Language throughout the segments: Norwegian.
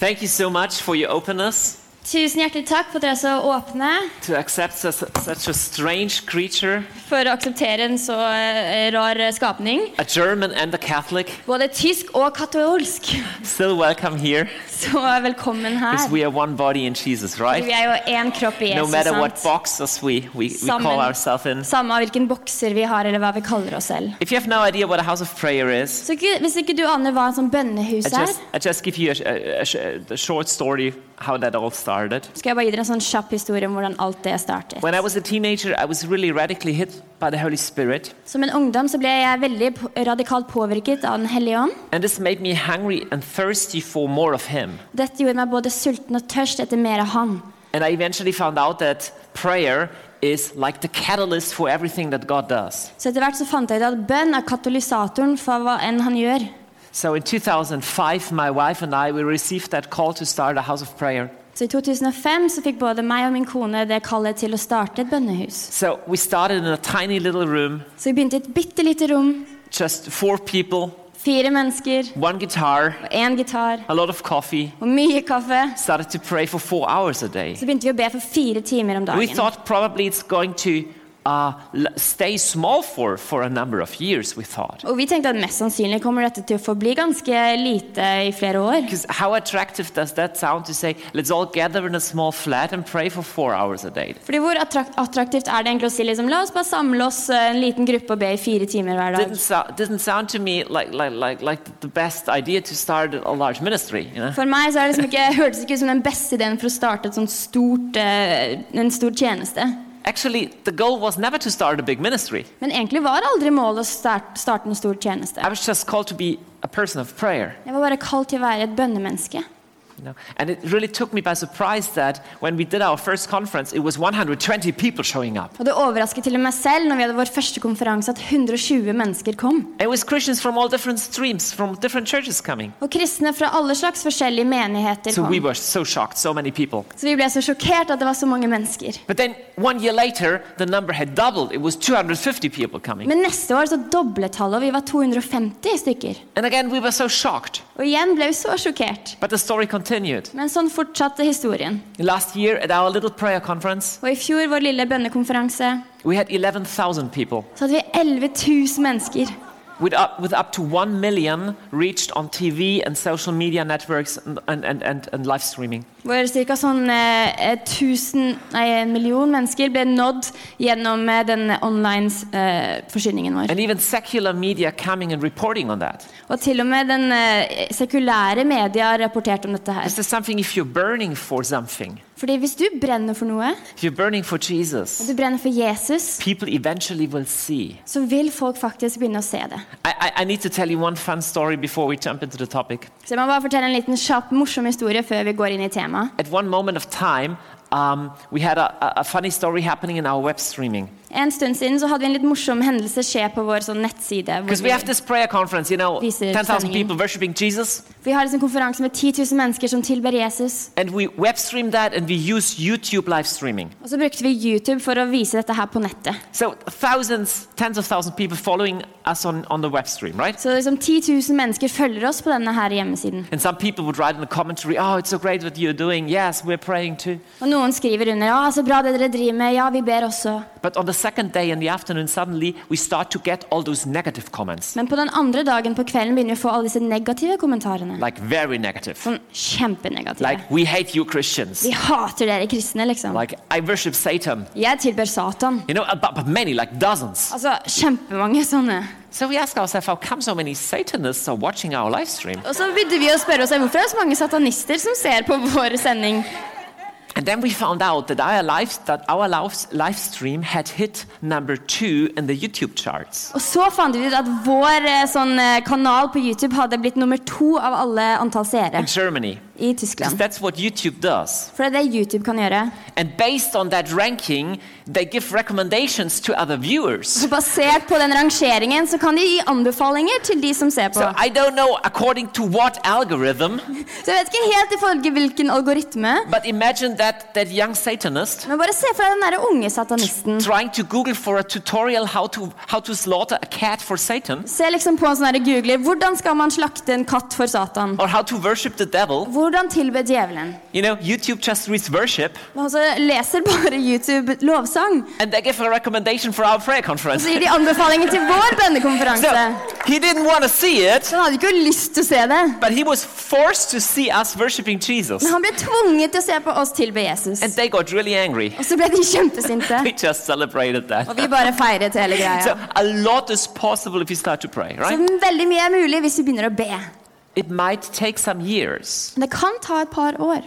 Thank you so much for your openness Tusen hjertelig takk for at dere er så åpne to accept such, a strange creature, for å akseptere en så eh, rar skapning. a German and a Catholic. Både tysk og katolsk. Still welcome here Så velkommen because her. we are one body in Jesus, Vi er jo én kropp i No Jesus. matter what boxes we, we, we Sammen. call ourselves in. Samme hvilken bokser vi har, eller hva vi kaller oss selv. If you have no idea what a house of prayer is, Så ikke, Hvis ikke du aner hva en sånn bønnehus I er, I just give you a, a, a, a short story how that all started. skal jeg bare gi dere en sånn kjapp historie om hvordan alt det startet. When I was a teenager, I was really radically hit by the Holy Spirit, Som en ungdom så ble jeg veldig radikalt påvirket av Den hellige ånd. and this made me hungry and thirsty for more of Him. Dette gjorde meg både sulten og tørst etter mer av Han. And I eventually found out that prayer is like the catalyst for everything that God does. Så etter hvert så fant jeg ut at bønn er katalysatoren for hva enn Han gjør. So in 2005, my wife and I we received that call to start a house of prayer. Så i 2005 så fikk både meg og min kone det kallet til å starte et bønnehus. So we started in a tiny little room, Så vi begynte i et bitte lite rom, just four people, fire mennesker, one guitar, og én gitar a lot of coffee. og mye kaffe. Started to pray for four hours a day. Så begynte vi å be for fire timer om We dagen. thought probably it's going to uh, stay small for, for a number of years, we thought. Og vi tenkte at mest sannsynlig kommer dette til å forbli ganske lite i flere år. How attractive does that sound to say, let's all gather in a small flat and pray for four hours a day? Fordi Hvor attrakt attraktivt er det egentlig å si liksom, la oss bare samle oss eh, en liten gruppe og be i fire timer hver dag? Didn't, so, didn't sound to me like, like, like, like the best idea to start a large ministry, you know? For meg så er det liksom ikke, hørtes ikke ut som den beste ideen for å starte et sånt stort, eh, en stor tjeneste. Actually, the goal was never to start a big ministry. Men egentlig var aldri målet å start, starte en stor tjeneste. I was just called to be a person of prayer. Jeg var bare kalt til å være et bønnemenneske. You know? And it really took me by surprise that when we did our first conference, it was 120 people showing up. Og det overrasket til og med selv når vi hadde vår første konferanse at 120 mennesker kom. It was Christians from all different streams, from different churches coming. Og kristne fra alle slags forskjellige menigheter So kom. we were so shocked, so many people. Så vi ble så sjokkert at det var så mange mennesker. But then one year later, the number had doubled. It was 250 people coming. Men neste år så doblet tallet, og vi var 250 stykker. And again, we were so shocked. Og igjen ble vi så sjokkert. But the story continued. Men sånn fortsatte historien. Last year at our little prayer conference, Og i fjor, vår lille bønnekonferanse, we had 11,000 people så hadde vi 11 000 mennesker. With up, with up to 1 million reached on TV and social media networks and, and, and, and, live streaming. Hvor ca. sånn eh, 1000, nei, en million mennesker ble nådd gjennom eh, den online eh, forsyningen vår. And even secular media coming and reporting on that. Og til og med den eh, sekulære media har rapportert om dette her. This is something if you're burning for something, Fordi hvis du brenner for noe, for Jesus, og du brenner for Jesus, will see. så vil folk faktisk begynne å se det. I, I, I. Så jeg må bare fortelle en liten kjapp, morsom historie før vi går inn i temaet. Um, we had a, a, a funny story happening in our web streaming. En stund siden så hadde vi en litt morsom hendelse skje på vår sånn nettside. conference, you know, Viser 10,000 sendingen. people worshiping Jesus, Vi har en konferanse med 10 000 mennesker som tilber Jesus. that and we use YouTube live streaming. Og så brukte vi YouTube for å vise dette her på nettet. So thousands, on, on the web stream, right? Så liksom 10 000 mennesker følger oss på denne her hjemmesiden. Oh, so. Yes. Og noen skriver under ja, så bra det dere driver med. Ja, vi ber også. But on the second day in the afternoon, suddenly we start to get all those negative comments. Men på den andre dagen på kvelden begynner vi å få alle disse negative kommentarene. Like very negative. Sånn kjempenegative. Like, we hate you Christians. Vi hater dere kristne, liksom. Like, I worship Satan. Jeg tilber Satan. You know, but, but many, like dozens. Altså kjempemange sånne. So we ask ourselves, how come so many Satanists are watching our live stream? Og så begynte vi å spørre oss hvorfor er det så mange satanister som ser på vår sending. And then we found out that our live, that our live, stream had hit number two in the YouTube charts. Og så fant vi ut at vår eh, sånn, eh, kanal på YouTube hadde blitt nummer to av alle antall seere in Germany. i Tyskland. that's what YouTube does. For det er det YouTube kan gjøre. And based on that ranking, they give recommendations to other viewers. Og basert på den rangeringen så kan de gi anbefalinger til de som ser på. So I don't know according to what algorithm, Så jeg vet ikke helt i til hvilken algoritme, but imagine that that, young Satanist Men bare se for deg den der unge satanisten. trying to Google for a tutorial how to, how to slaughter a cat for Satan Se liksom på en sånn der googler. Hvordan skal man slakte en katt for Satan? or how to worship the devil. Hvordan tilbe djevelen? You know, YouTube just reads worship Altså, så leser bare YouTube lovsang. and they give a recommendation for our prayer conference. så gir de anbefalinger til vår bønnekonferanse. So he didn't want to see it, Så han hadde ikke lyst til å se det. but he was forced to see us worshiping Jesus. Men han ble tvunget til å se på oss tilbe Jesus. And they got really angry. Og så ble de kjempesinte. We just celebrated that. Og vi bare feiret hele So greia. a lot is possible if you start to pray, Så veldig mye er mulig hvis vi begynner å be. It might take some years. Det kan ta et par år.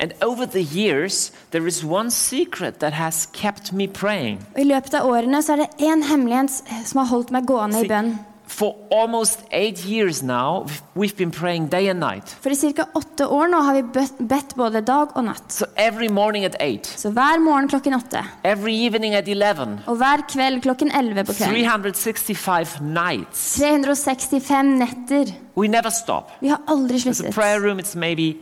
And over the years, there is one secret that has kept me praying. I løpet av årene så er det en hemmelighet som har holdt meg gående i bønn. For almost eight years now, we've been praying day and night. For ca. åtte år nå har vi bedt- både dag og natt. So every morning at eight, Så hver morgen klokken åtte. every evening at 11, Og hver kveld klokken elleve på kvelden. 365 nights. 365 netter. We never stop. Vi har aldri There's a sluttet. prayer room, it's maybe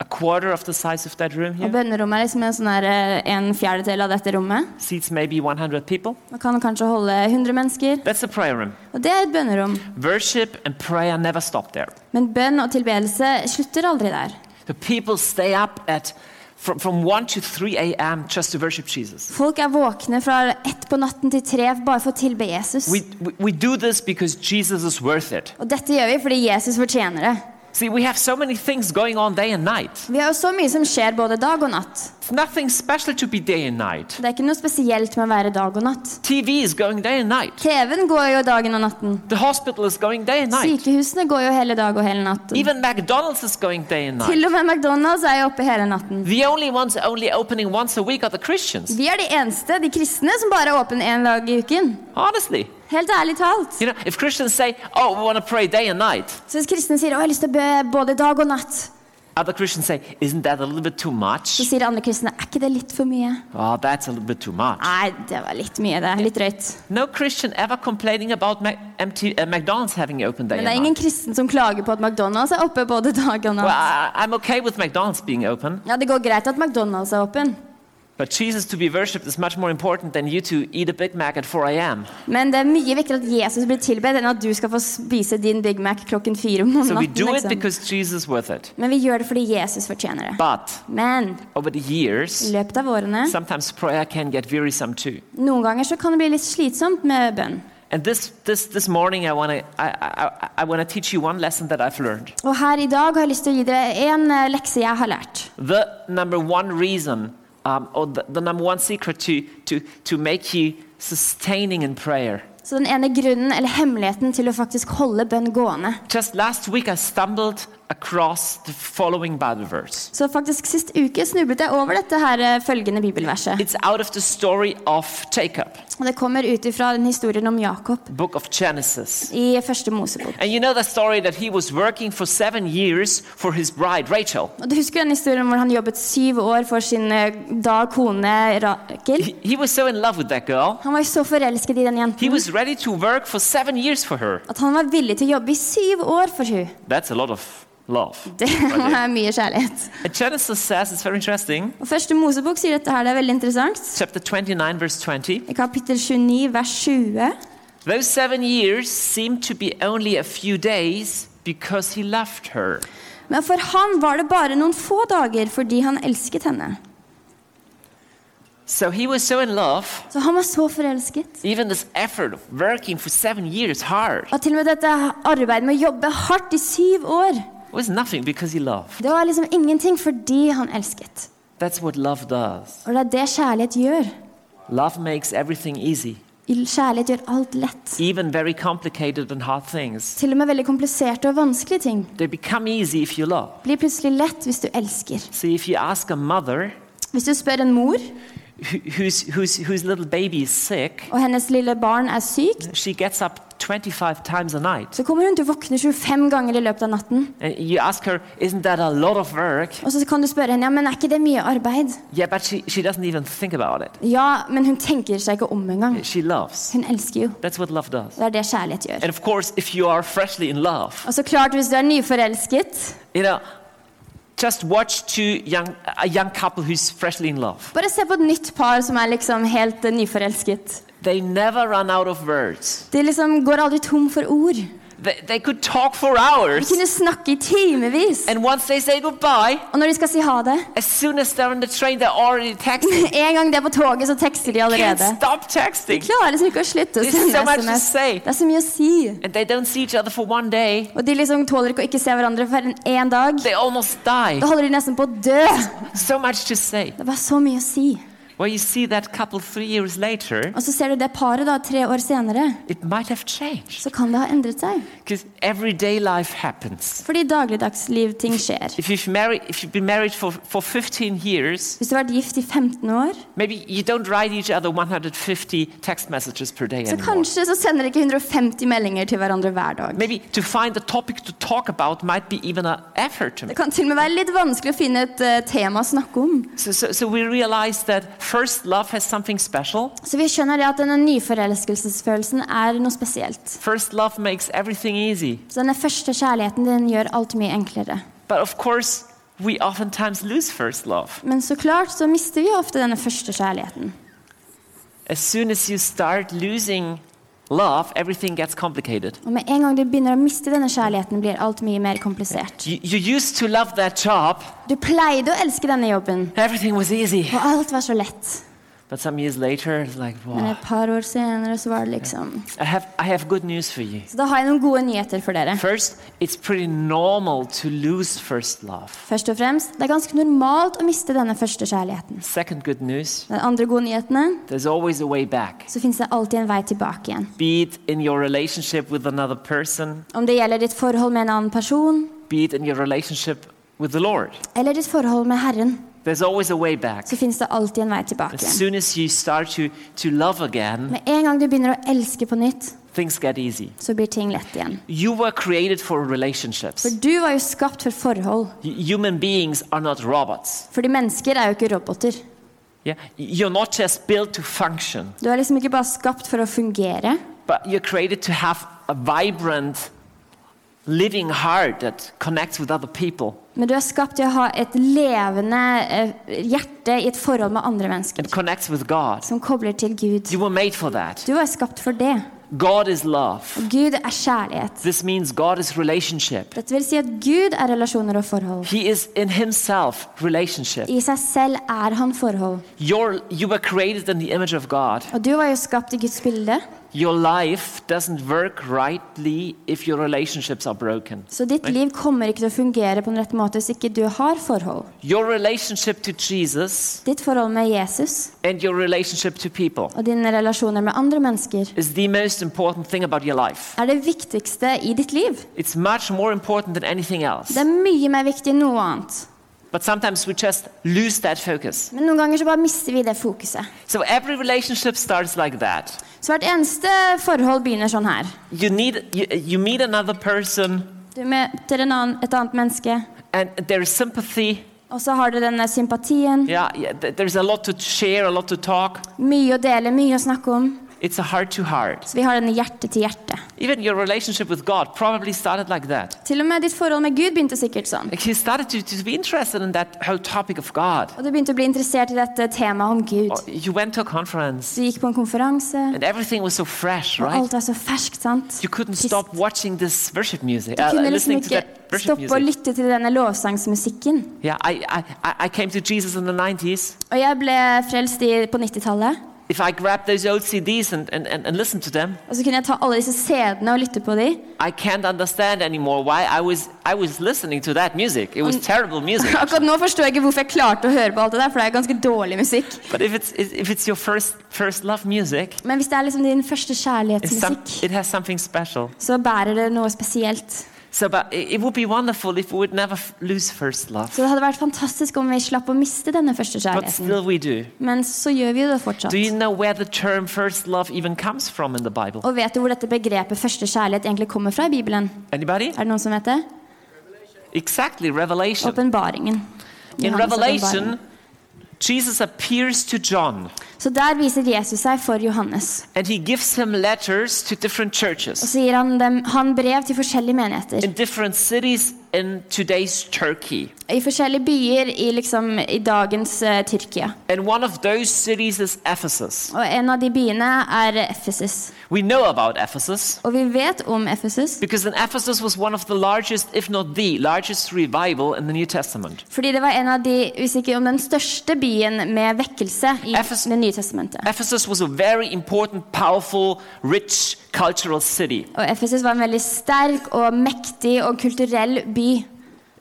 a quarter of the size of that room Og here. bønnerommet er liksom en, sånn her, eh, en fjerdedel av dette rommet. Seats maybe 100 people. Man kan kanskje holde 100 mennesker. That's a prayer room. Og det er et bønnerom. Worship and prayer never stop there. Men bønn og tilbedelse slutter aldri der. The people stay up at from, from 1 to 3 a.m. just to worship Jesus. Folk er våkne fra ett på natten til tre bare for å tilbe Jesus. We, we, we do this because Jesus is worth it. Og dette gjør vi fordi Jesus fortjener det. See, we have so many things going on day and night. Vi har så mye som skjer både dag og natt. It's nothing special to be day and night. Det er ikke noe spesielt med å være dag og natt. TV is going day and night. TV-en går jo dagen og natten. The hospital is going day and night. Sykehusene går jo hele dag og hele natten. Even McDonald's is going day and night. Til og med McDonald's er jo oppe hele natten. The only ones only opening once a week are the Christians. Vi er de eneste, de kristne, som bare er åpne én dag i uken. Honestly. Helt ærlig talt. You know, if Christians say, oh, we want to pray day and night, Så hvis kristne sier 'Å, jeg har lyst til å be både dag og natt', other Christians say, isn't that a little bit too så sier andre kristne 'Er ikke det litt for mye?' Oh, that's a little bit too much. Nei, det var litt mye, det. Litt drøyt. No Christian ever complaining about Mac- MT, uh, McDonald's having open day Men det er ingen kristen som klager på at McDonald's er oppe både dag og natt. Well, I'm okay with McDonald's being open, Ja, det går greit at McDonald's er åpen, but Jesus to be worshipped is much more important than you to eat a Big Mac at 4 a.m. men det er mye viktigere at Jesus blir tilbedt enn at du skal få spise din Big Mac klokken fire om So we natten. do it Liksom. because Jesus worth it. Men vi gjør det fordi Jesus fortjener det. But Men over the i years, løpet av årene sometimes prayer can get wearisome too. Noen ganger så kan det bli litt slitsomt med bønn. And this, this, this morning, I want to I, I, I want to teach you one lesson that I've learned. Og her i dag har jeg lyst til å gi dere en eh, lekse jeg har lært. The number one reason, um, or the, the number one secret to, to, to make you sustaining in prayer. Så den ene grunnen, eller hemmeligheten til å faktisk holde bønn gående. Just last week, I stumbled across the following Bible verse. Så faktisk sist uke snublet jeg over dette her eh, følgende bibelverset. It's out of the story of Jacob, Og det kommer ut ifra den historien om Jakob book of Genesis. i første Mosebok. And you know the story that he was working for seven years for his bride, Rachel. Og du husker den historien hvor han jobbet syv år for sin eh, da kone Rakel? He, he was so in love with that girl. Han var så forelsket i den He jenten was ready to work for seven years for her. at han var villig til å jobbe i syv år for henne. That's a lot of love. Det er mye kjærlighet. And Genesis says, it's very interesting, Og første Mosebok sier dette her, det er veldig interessant. chapter 29, verse 20. I kapittel 29, vers 20. Those seven years seemed to be only a few days because he loved her. Men for han var det bare noen få dager fordi han elsket henne. So he was so in love, Så han var så forelsket. even this effort of working for seven years hard Og til og med dette arbeidet med å jobbe hardt i syv år, was nothing because he loved. det var liksom ingenting fordi han elsket. That's what love does. Og det er det kjærlighet gjør. Love makes everything easy, Kjærlighet gjør alt lett. even very complicated and hard things. Til og med veldig kompliserte og vanskelige ting They become easy if you love. blir plutselig lett hvis du elsker. See, if you ask a mother Hvis du spør en mor, who- whose, whose, whose little baby is sick, og hennes lille barn er sykt, she gets up 25 times a night. så kommer hun til å våkne 25 ganger i løpet av natten. And you ask her, Isn't that a lot of work? Og så kan du spørre henne ja, men er ikke det mye arbeid. Yeah, but she, she doesn't even think about it. Ja, men hun tenker seg ikke om engang. She loves. Hun elsker jo. That's what love does. Det er det kjærlighet gjør. And of course, if you are freshly in love, Og så klart, hvis du er nyforelsket, you know, just watch two young, a young couple who's freshly in love. Bare se på et nytt par som er liksom helt eh, nyforelsket. They never run out of words. De liksom går aldri tom for ord. They, they could talk for De kunne snakke i timevis. And once they say goodbye, Og når de skal si ha det as soon as they're on the train, they're already texting. En gang de er på toget, så tekster de Can't allerede. stop texting. Klarer liksom ikke å slutte å There's sende so much to SMS. say. Det er så mye å si. And they don't see each other for one day. Og de liksom tåler ikke å ikke se hverandre for en, en dag. They almost die. Da holder de nesten på å dø. So much to say. Det var så mye å si. Well, you see that couple three years later, Og så ser du det paret da, tre år senere. it might have changed. Så kan det ha endret seg. Because everyday life happens. Fordi dagligdagsliv ting skjer. If you've, married, if you've been married for, for 15 years, Hvis du har vært gift i 15 år, maybe you don't write each other 150 text messages per day så anymore. kanskje så sender dere ikke 150 meldinger til hverandre hver dag. Maybe to find a topic to talk about might be even an effort to Det kan til og med være litt vanskelig å finne et uh, tema å snakke om. So, so, so we realize that first love has something special. Så vi skjønner det at denne nyforelskelsesfølelsen er noe spesielt. First love makes everything easy. Så denne første kjærligheten den gjør alt mye enklere. But of course, we oftentimes lose first love. Men så klart så mister vi ofte denne første kjærligheten. As soon as you start losing love, everything gets complicated. Og med en gang du begynner å miste denne kjærligheten, blir alt mye mer komplisert. You, you used to love that job, Du pleide å elske denne jobben, everything was easy. og alt var så lett. But some years later, like, Men et par år senere så var det liksom I have, I have good news for you. Så da har jeg noen gode nyheter for dere. First, it's pretty normal to lose first love. Først og fremst, det er ganske normalt å miste denne første kjærligheten. Second good news, Den andre gode nyhetene, there's always a way back. så finnes det alltid en vei tilbake igjen. Be it in your relationship with another person, Om det gjelder ditt forhold med en annen person, be it in your relationship with the Lord. eller ditt forhold med Herren, There's always a way back. så finnes det alltid en vei tilbake As soon as you start to, to love again, Med en gang du begynner å elske på nytt, things get easy. så blir ting lett igjen. You were created for relationships. For du var jo skapt for forhold. Human beings are not robots. Fordi mennesker er jo ikke roboter. Yeah? You're not just built to function, Du er liksom ikke bare skapt for å fungere, but you're created to have a vibrant, living heart that connects with other people men du er skapt til å ha et levende eh, hjerte i et forhold med andre mennesker. connects with God. Som kobler til Gud. You were made for that. Du er skapt for det. God is love. Og Gud er kjærlighet. This means God is relationship. Dette vil si at Gud er relasjoner og forhold. He is in himself relationship. I seg selv er han forhold. You were created in the image of God. Og du var jo skapt i Guds bilde, Your life doesn't work rightly if your relationships are broken. så ditt liv kommer ikke til å fungere på den rette måte hvis ikke du har forhold. Your relationship to Jesus Ditt forhold med Jesus and your relationship to people og dine relasjoner med andre mennesker is the most important thing about your life. er det viktigste i ditt liv. It's much more important than anything else. Det er mye mer viktig enn noe annet. But sometimes we just lose that focus. Men noen ganger så bare mister vi det fokuset. So every relationship starts like that. Så hvert eneste forhold begynner sånn her. You need you, you meet another person Du møter en annen, et annet menneske, and there is sympathy. og så har du denne sympatien. Yeah, yeah, th- there's a lot to share, a lot to talk. Mye å dele, mye å snakke om. It's a heart to heart. Så vi har en hjerte til hjerte. Even your relationship with God probably started like that. Til og med ditt forhold med Gud begynte sikkert sånn. Like he started to, to be interested in that whole topic of God. Og du begynte å bli interessert i dette temaet om Gud. Or You went to a conference Du gikk på en konferanse, and everything was so fresh, og right? alt var så ferskt, sant? You couldn't Trist. stop watching this worship music, Du uh, kunne liksom ikke stoppe å lytte til denne lovsangsmusikken. Yeah, I, I, I- I came to Jesus in the 90s. Og jeg ble frelst i, på 90-tallet. If I grab those old CDs and, and, and, listen to them, Og så kunne jeg ta alle disse CD-ene og lytte på dem. I can't understand anymore why I was, I was listening to that music. It was terrible music. Akkurat nå forstår jeg ikke hvorfor jeg klarte å høre på alt det der, for det er ganske dårlig musikk. But if it's, if it's your first, first love music, Men hvis det er liksom din første kjærlighetsmusikk, it has something special. så bærer det noe spesielt. So. Så det hadde vært fantastisk om vi slapp å miste denne første kjærligheten. Men så gjør vi jo det fortsatt. You know? Og vet du hvor dette begrepet første kjærlighet egentlig kommer fra i Bibelen? Anybody? Er det noen som vet det? Exactly, Revelation. Åpenbaringen. In Johannes Revelation. Jesus appears to John Så der viser Jesus seg for Johannes. and he gives him letters to different Og så gir han dem han brev til forskjellige menigheter in different cities in today's Turkey. I forskjellige byer i, liksom, i dagens uh, Tyrkia. And one of those cities is Ephesus. Og en av de byene er Ephesus. We know about Ephesus Og vi vet om Ephesus. because in Ephesus was one of the largest, if not the largest, revival in the New Testament. fordi det var en av de, hvis ikke om den største byen med vekkelse i Ephes Det nye testamentet. Ephesus was a very important, powerful, rich cultural city. Og Ephesus var en veldig sterk og mektig og kulturell by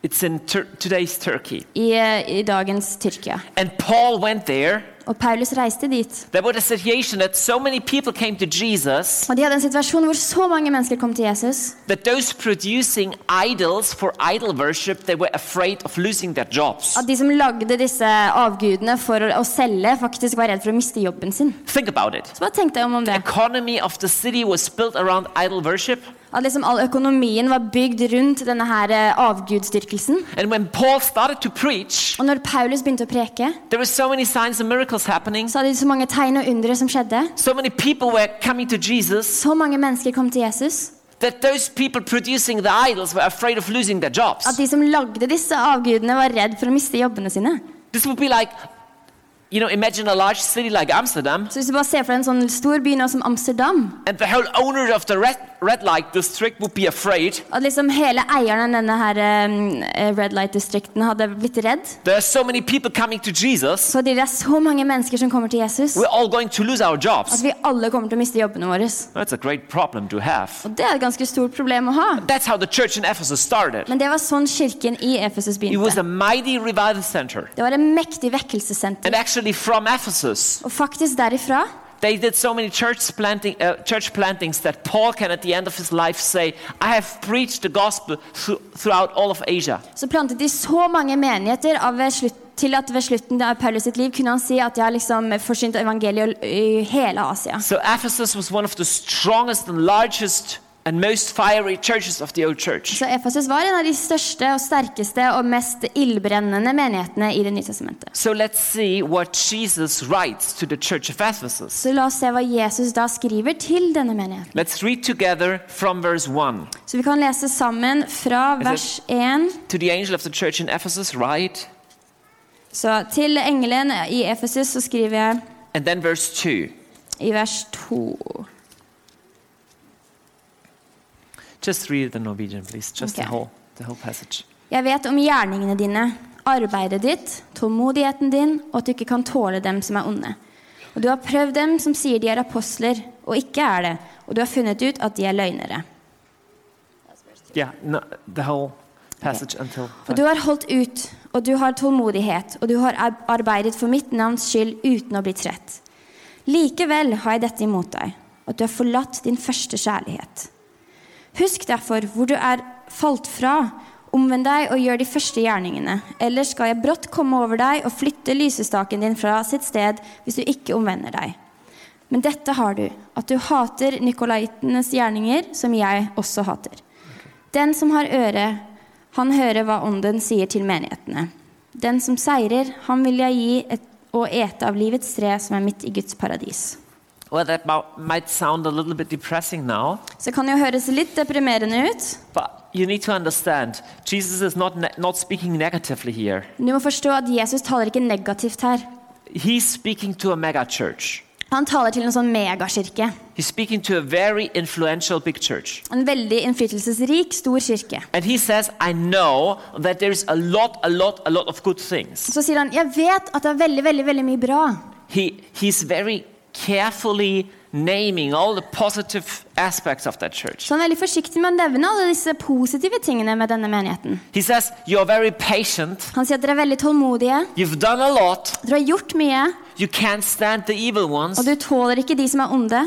It's in Tur- today's Turkey. i, eh, i dagens Tyrkia. And Paul went there. Og Paulus reiste dit. There was a situation that so many people came to Jesus Og de hadde en situasjon hvor så mange mennesker kom til Jesus that those producing idols for idol worship they were afraid of losing their jobs. at de som lagde disse avgudene for å, selge, faktisk var redd for å miste jobben sin. Think about it. Så bare tenk deg om, om det? Economy of the city was built around idol worship. At liksom all økonomien var bygd rundt denne her eh, avgudsdyrkelsen. Preach, Og når Paulus begynte å preke, so så hadde de så mange tegn og undre som skjedde. So Jesus Så mange mennesker kom til Jesus that those people producing the idols were afraid of losing their jobs. at de som lagde disse avgudene, var redd for å miste jobbene sine. This would be like, you know, imagine a large city like Amsterdam, So du bare ser for en sånn stor by som Amsterdam, and the whole owner of the red, red light district would be afraid. at liksom hele eieren av denne her eh, Red Light-distrikten hadde blitt redd, There are so many people coming to Jesus. så det er så mange mennesker som kommer til Jesus, We're all going to lose our at jobs. vi alle kommer til å miste jobbene våre. That's a great problem to have. Og det er et ganske stort problem å ha. That's how the church in Ephesus started. Men det var sånn kirken i Efesus It was a mighty revival center. Det var et mektig vekkelsessenter. And actually, from Ephesus, Og faktisk derifra they did so many church, planting, uh, church plantings that Paul can, at the end of his life, say, I have preached the gospel th throughout all of Asia. så plantet de så mange menigheter av slutt, til at ved slutten av Paulus sitt liv kunne han si at jeg har liksom forsynt evangeliet i hele Asia. So, Ephesus was one of the strongest and largest and most fiery churches of the old church. Så Efesus var en av de største og sterkeste og mest ildbrennende menighetene i Det nye testamentet. So, let's see what Jesus writes to the church of Ephesus. Så la oss se hva Jesus da skriver til denne menigheten. Let's read together from verse 1. Så vi kan lese sammen fra vers 1. To the angel of the church in Ephesus, write, Så til engelen i Efesus så skriver jeg and then verse 2. i vers 2. Just read the Norwegian, please. Just the whole, the whole passage. Jeg vet om gjerningene dine, arbeidet ditt, tålmodigheten din, og at du ikke kan tåle dem som er onde. Og du har prøvd dem som sier de er apostler, og ikke er det, og du har funnet ut at de er løgnere. Yeah, no, the whole passage until. Og du har holdt ut, og du har tålmodighet, og du har arbeidet for mitt navns skyld uten å bli trett. Likevel har jeg dette imot deg, at du har forlatt din første kjærlighet. Husk derfor hvor du er falt fra, omvend deg og gjør de første gjerningene, ellers skal jeg brått komme over deg og flytte lysestaken din fra sitt sted hvis du ikke omvender deg. Men dette har du, at du hater nikolaitenes gjerninger, som jeg også hater. Den som har øre, han hører hva ånden sier til menighetene. Den som seirer, han vil jeg gi et, å ete av livets tre som er midt i Guds paradis. Well, that might sound a little bit depressing now, Så kan jo høres litt deprimerende ut. but you need to understand Jesus is not, not speaking negatively here. Du må forstå at Jesus taler ikke negativt her. He's speaking to a mega church. Han taler til en sånn megakirke. He's speaking to a very influential big church. En veldig innflytelsesrik, stor kirke. And he says, I know that there's a lot, a lot, a lot of good things. Så sier han jeg vet at det er veldig veldig, veldig mye bra. He, he's very carefully naming all the positive aspects of that church. Så han er veldig forsiktig med å nevne alle disse positive tingene med denne menigheten. He says, You're very patient. Han sier at dere er veldig tålmodige, You've done a lot. dere har gjort mye, You can't stand the evil ones. og du tåler ikke de som er onde.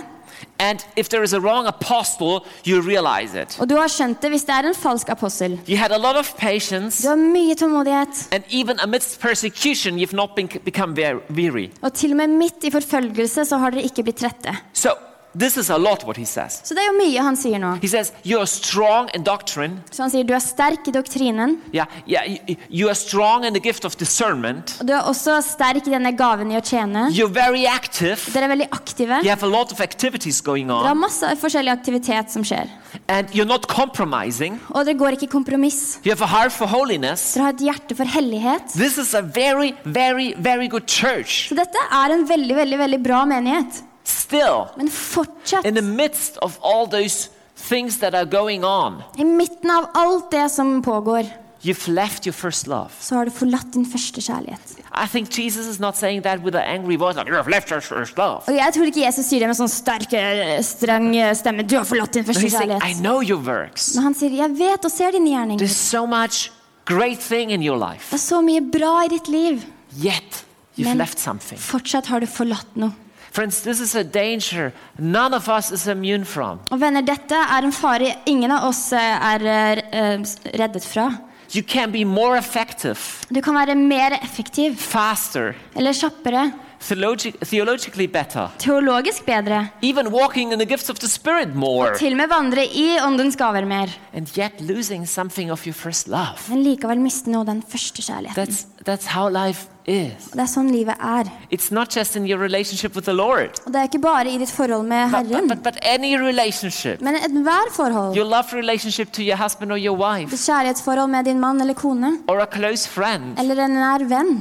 And if there is a wrong apostle, you realize it. Og du har skjønt det hvis det er en falsk apostel. You had a lot of patience. Du har mye tålmodighet. And even amidst persecution, you've not been, become weary. Og til og med midt i forfølgelse så har dere ikke blitt trette. So This is a lot what he says. Så det er jo mye han sier nå. He says, You are strong in doctrine. Så han sier du er sterk i doktrinen, Yeah, yeah, you, you are strong in the gift of discernment. og du er også sterk i denne gaven i å tjene. You're very active. Dere er veldig aktive. You have a lot of activities going Dere har on. masse forskjellig aktivitet som skjer. And you're not compromising. Og dere går ikke kompromiss. You have a heart for holiness. Dere har et hjerte for hellighet. This is a very, very, very good church. Så dette er en veldig, veldig, veldig bra menighet. Still, Men fortsatt, in the midst of all those things that are going on, i midten av alt det som pågår, you've left your first love. så har du forlatt din første kjærlighet. I think Jesus is not saying that with an angry voice, like, you have left your first love. Og jeg tror ikke Jesus sier det med sånn sterk, eh, streng eh, stemme. Du har forlatt din første he's saying, I kjærlighet. know your works. Men han sier, jeg vet og ser dine gjerninger. There's so much great thing in your Det life. er så mye bra i ditt liv. Yet, you've Men left something. fortsatt har du forlatt noe. Friends, this is a danger none of us is immune from. Og venner, dette er en fare ingen av oss eh, er eh, reddet fra. You can be more effective, Du kan være mer effektiv faster, eller kjappere, theologi- theologically better, teologisk bedre, even walking in the gifts of the Spirit more, til og med vandre i åndens gaver mer, and yet losing something of your first love. men likevel miste noe den første kjærligheten. That's, that's how life is. Og det er sånn livet er. It's not just in your relationship with the Lord, Og det er ikke bare i ditt forhold med but, but, Herren, but, but any relationship. men ethvert forhold. Your love relationship to your husband or your wife, Ditt kjærlighetsforhold med din mann eller kone, or a close friend. eller en nær venn.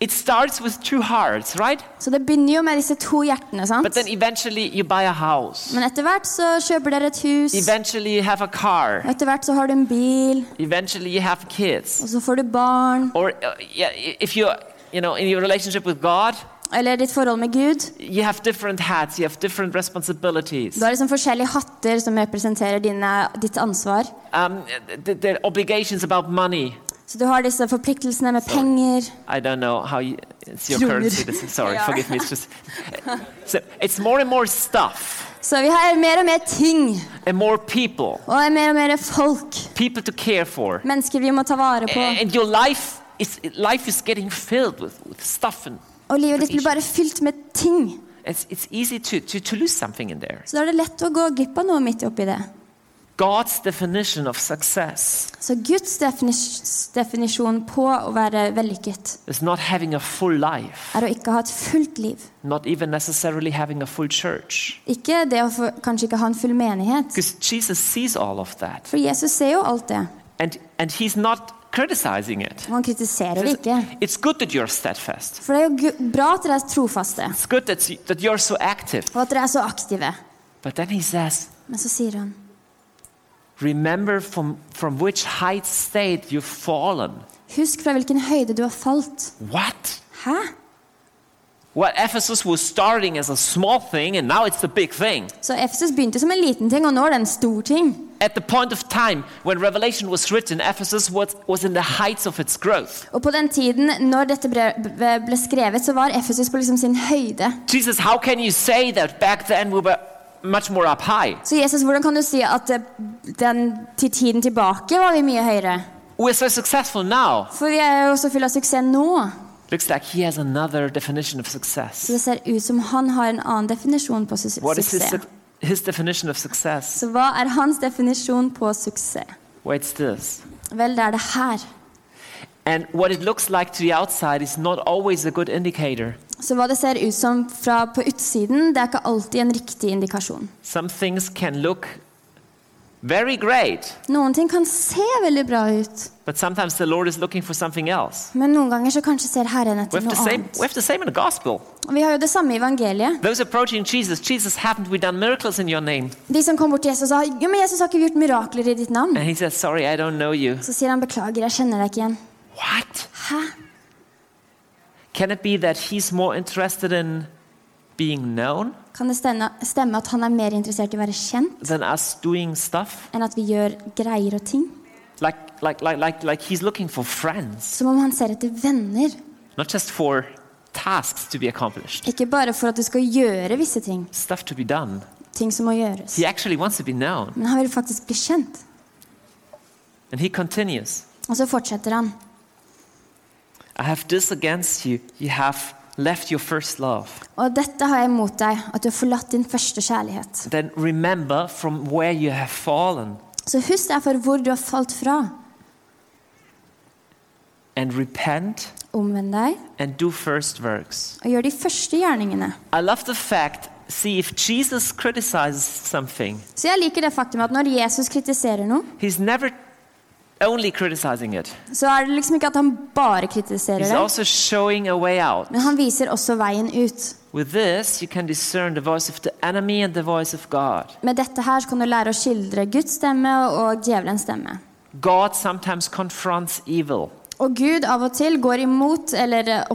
It starts with two hearts, right? Så det begynner jo med disse to hjertene, sant? But then eventually you buy a house. Men etter hvert så kjøper dere et hus, Eventually you have a car. og etter hvert så har du en bil, Eventually you have kids. og så får du barn, Or uh, yeah, if you you know, in your relationship with God, eller ditt forhold med Gud. you have different hats, you have different responsibilities. Du har liksom forskjellige hatter som representerer dine, ditt ansvar. Um, th- there are obligations about money. Så du har disse forpliktelsene med penger. I don't know how you, it's your Kroner. currency. This sorry, forgive me. It's just so it's more and more stuff Så vi har mer og mer ting, and more people, og mer og mer folk. people to care for, Mennesker vi må ta vare på. and your life is life is getting filled with, with stuff, and Og livet ditt blir bare fylt med ting. it's it's easy to, to to lose something in there. Så da er det lett å gå glipp av noe midt oppi det. God's definition of success Så Guds definis definisjon på å være vellykket is not having a full life, er å ikke ha et fullt liv. not even necessarily having a full church, Ikke det å få, kanskje ikke ha en full menighet. because Jesus sees all of that, For Jesus ser jo alt det. and and He's not criticizing it. Og han kritiserer det ikke. It's good that you're steadfast. For det er jo gu- bra at dere er trofaste, It's good that, you, that you're so active. og at dere er så aktive. But then he says, Men så sier han Remember from, from which height state you've fallen. Husk fra hvilken høyde du har falt. What? Hæ? Well, Ephesus was starting as a small thing, and now it's the big thing. Så Ephesus begynte som en liten ting, og nå er det en stor ting. At the point of time when Revelation was written, Ephesus was, was in the heights of its growth. Og på den tiden når dette ble skrevet, så var Ephesus på liksom sin høyde. Jesus, how can you say that back then we were much more up high? Så Jesus, hvordan kan du si at eh, den, til tiden tilbake var vi mye høyere? We're so successful now. For vi er jo så fulle av suksess nå. Looks like he has another definition of Så det ser ut som han har en annen definisjon på suksess. What is his, his definition of success? Så hva er hans definisjon på suksess? Well, it's this. Vel, det er det her. And what it looks like to the outside is not always a good indicator. Så hva det ser ut som fra på utsiden, det er ikke alltid en riktig indikasjon. Some things can look very great, Noen ting kan se veldig bra ut, but sometimes the Lord is looking for something else. men noen ganger så kanskje ser Herren etter noe same, annet. we have the same in the gospel. Vi har jo det samme i evangeliet. Those approaching Jesus, Jesus, haven't we done miracles in your name? De som kom bort til Jesus sa jo, men Jesus har ikke gjort mirakler i ditt navn. And he says, Sorry, I don't know you. Så sier han beklager, jeg kjenner deg ikke igjen. What? Hæ? Can it be that he's more interested in being known Kan det stemme, stemme at han er mer interessert i å være kjent than us doing stuff? enn at vi gjør greier og ting? Like, like, like, like, like he's looking for friends, Som om han ser etter venner, not just for tasks to be accomplished, ikke bare for at du skal gjøre visse ting, stuff to be done. ting som må gjøres. He actually wants to be known. Men han vil faktisk bli kjent. And he continues Og så fortsetter han. I have this against you. You have left your first love, Og dette har jeg mot deg, at du har forlatt din første kjærlighet. then remember from where you have fallen Så husk derfor hvor du har falt fra. and repent Omvend deg and do first works. og gjør de første gjerningene. I love the fact, see, if Jesus criticizes something, Så jeg liker det faktum at når Jesus kritiserer noe, he's never only criticizing it, så er det liksom ikke at han bare kritiserer he's also showing a way out. men han viser også veien ut. With this, you can discern the voice of the enemy and the voice of God. Med dette her kan du lære å skildre Guds stemme og djevelens stemme. God sometimes confronts evil, Og Gud av og til går imot eller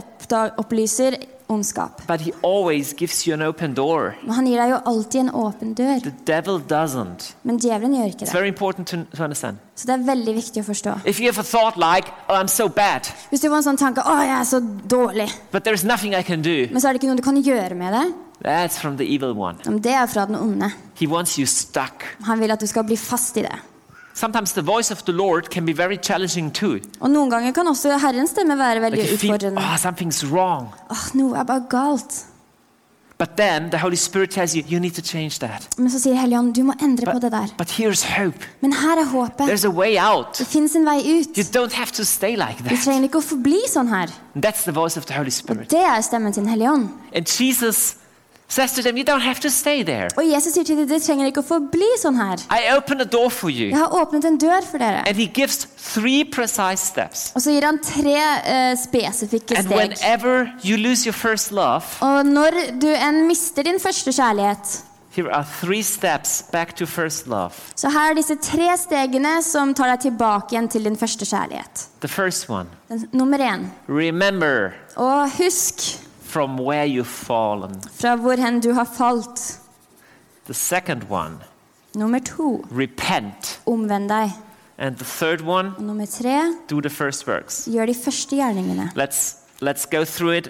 opplyser ondskap. but he always gives you an open door. Men han gir deg jo alltid en åpen dør. The devil doesn't. Men djevelen gjør ikke It's det. very important to, to understand. Så det er veldig viktig å forstå. If you have a thought like, oh, I'm so bad, Hvis du får en sånn tanke 'Å, jeg er så dårlig', but there's nothing I can do, men så er det ikke noe du kan gjøre med det, that's from the evil one. men det er fra den onde. He wants you stuck. Han vil at du skal bli fast i det. Sometimes the voice of the Lord can be very challenging too. Og noen ganger kan også Herrens stemme være Like veldig you feel, oh, something's wrong. Åh, noe er bare galt. But then the Holy Spirit tells you, you need to change that. Men så sier Helligånd, du må endre på But, det der. but here's hope. Men her er håpet. There's a way out. Det fins en vei ut. You don't have to stay like that. Du trenger ikke å forbli sånn her. That's the voice of the Holy Spirit. Det er stemmen til Den hellige ånd. And Jesus says to them, You don't have to stay there. Og Jesus sier til dem, dere trenger ikke å forbli sånn her. I open a door for Jeg you. har åpnet en dør for dere. And he gives three precise steps. Og så gir han tre uh, spesifikke And steg. whenever you lose your first love, Og når du en mister din første kjærlighet, here are three steps back to first love. så her er disse tre stegene som tar deg tilbake igjen til din første kjærlighet. The first one Den, nummer én. remember Og husk from where you've fallen. fra hvor hen du har falt. The second one, Nummer to. repent. Omvend deg. And the third one, Og nummer tre. do the first works. Gjør de første gjerningene. Let's, let's go through it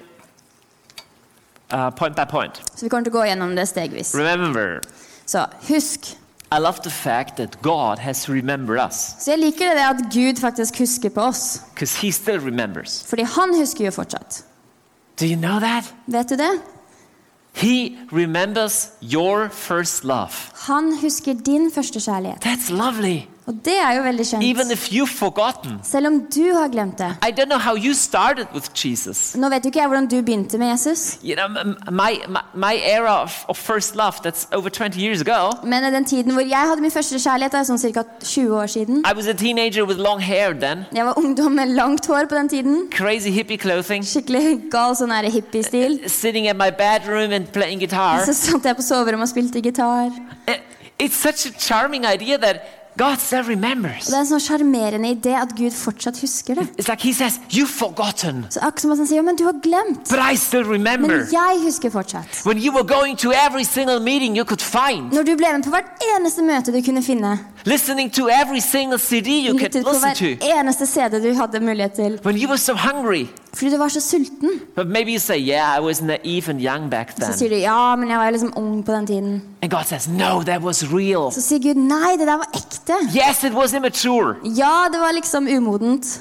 uh, point by point. Så vi kommer til å gå gjennom det stegvis. Remember, Så husk. I love the fact that God has remembered us Så jeg liker det at Gud faktisk husker på oss. because He still remembers. Fordi han husker jo fortsatt. Do you know that? Vet du det? He remembers your first love. Han husker din første kjærlighet. That's lovely. Og det er jo veldig Even kjent. if you've forgotten. Selv om du har glemt det. I don't know how you started with Jesus. Nå vet jo ikke jeg hvordan du begynte med Jesus, You know, my, my, my era of, of first love, that's over 20 years ago. men den tiden hvor jeg hadde min første kjærlighet, er sånn ca. 20 år siden. I was a teenager with long hair then, Jeg var ungdom med langt hår på den tiden. crazy hippie clothing, Skikkelig gal sånn her hippie-stil. sitting at my bedroom and playing guitar. Så satt jeg på soverommet og spilte gitar. Eh, It's such a charming idea that God still remembers. Og det er en sånn sjarmerende idé at Gud fortsatt husker det. It's like He says, You've forgotten, Så akkurat som han sier, men du har glemt. but I still remember. Men jeg husker fortsatt. When you were going to every single meeting you could find, Når du ble med på hvert eneste møte du kunne finne. listening to every single CD you could Lyttet på listen hver to, eneste CD du hadde mulighet til. when you were so hungry. Fordi du var så sulten. But maybe you say, Yeah, I was naive and young back Så then. sier du ja, men jeg var liksom ung på den tiden. And God says, No, that was real. Så sier Gud nei, det der var ekte. Yes, it was immature. Ja, det var liksom umodent.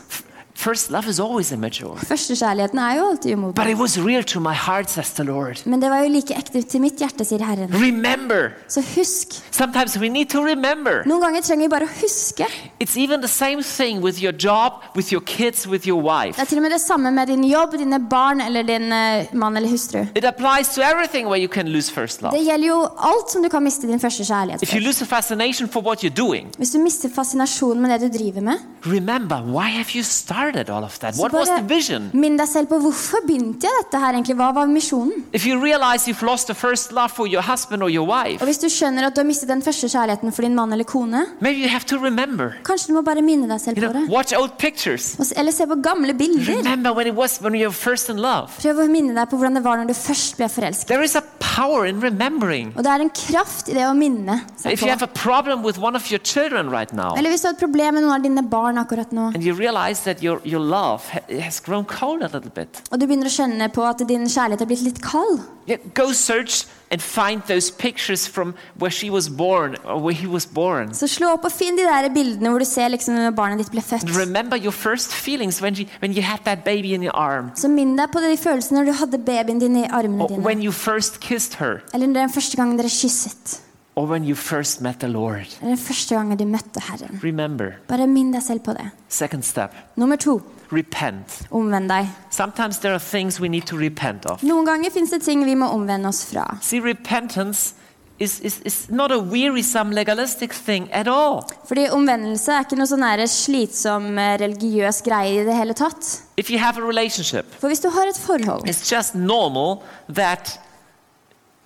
First love is always immature. Førstekjærligheten er jo alltid But it was real to my heart, says the Lord. Men det var jo like ekte til mitt hjerte, sier Herren. Remember. Så husk. Sometimes we need to remember. Noen ganger trenger vi bare å huske. It's even the same thing with your job, with your kids, with your wife. Det er til og med det samme med din jobb, dine barn eller din eh, mann eller hustru. It applies to everything where you can lose first love. Det gjelder jo alt som du kan miste din første kjærlighet If you lose a fascination for what you're doing, Hvis du mister fascinasjonen med det du driver med, remember why have you started all of that? What was the vision? minn deg selv på hvorfor begynte jeg dette her egentlig? Hva var misjonen? If you realize you've lost the first love for your husband or your wife, Og hvis du skjønner at du har mistet den første kjærligheten for din mann eller kone, maybe you have to remember. kanskje du må bare minne deg selv You på know, det. watch old pictures. Og s- Eller se på gamle bilder. Remember when it was when you were first in love. Prøv å minne deg på hvordan det var når du først ble forelsket. There is a power in remembering. Og det er en kraft i det å minne seg If you have på. a problem with one of your children right now, Eller hvis du har et problem med noen av dine barn akkurat nå, and you realize that your your, love has grown cold a little bit. Og du begynner å kjenne på at din kjærlighet er blitt litt kald. Yeah, go search and find those pictures from where she was born or where he was born. Så slå opp og finn de der bildene hvor du ser liksom når barnet ditt ble født. And remember your first feelings when, you, when you had that baby in your arm, Så minn deg på de følelsene når du hadde babyen din i armene or dine. when you first kissed her, Eller den første gangen dere kysset. Or when you first met the Lord. Eller den første gangen du møtte Herren. Remember, Bare minn deg selv på det. second step, Nummer to repent. omvend deg. Sometimes there are things we need to repent of. Noen ganger finnes det ting vi må omvende oss fra. See, repentance is, is, is not a wearisome legalistic thing at all. Fordi omvendelse er ikke noe sånn slitsom eh, religiøs greie i det hele tatt. If you have a relationship, For hvis du har et forhold, it's just normal that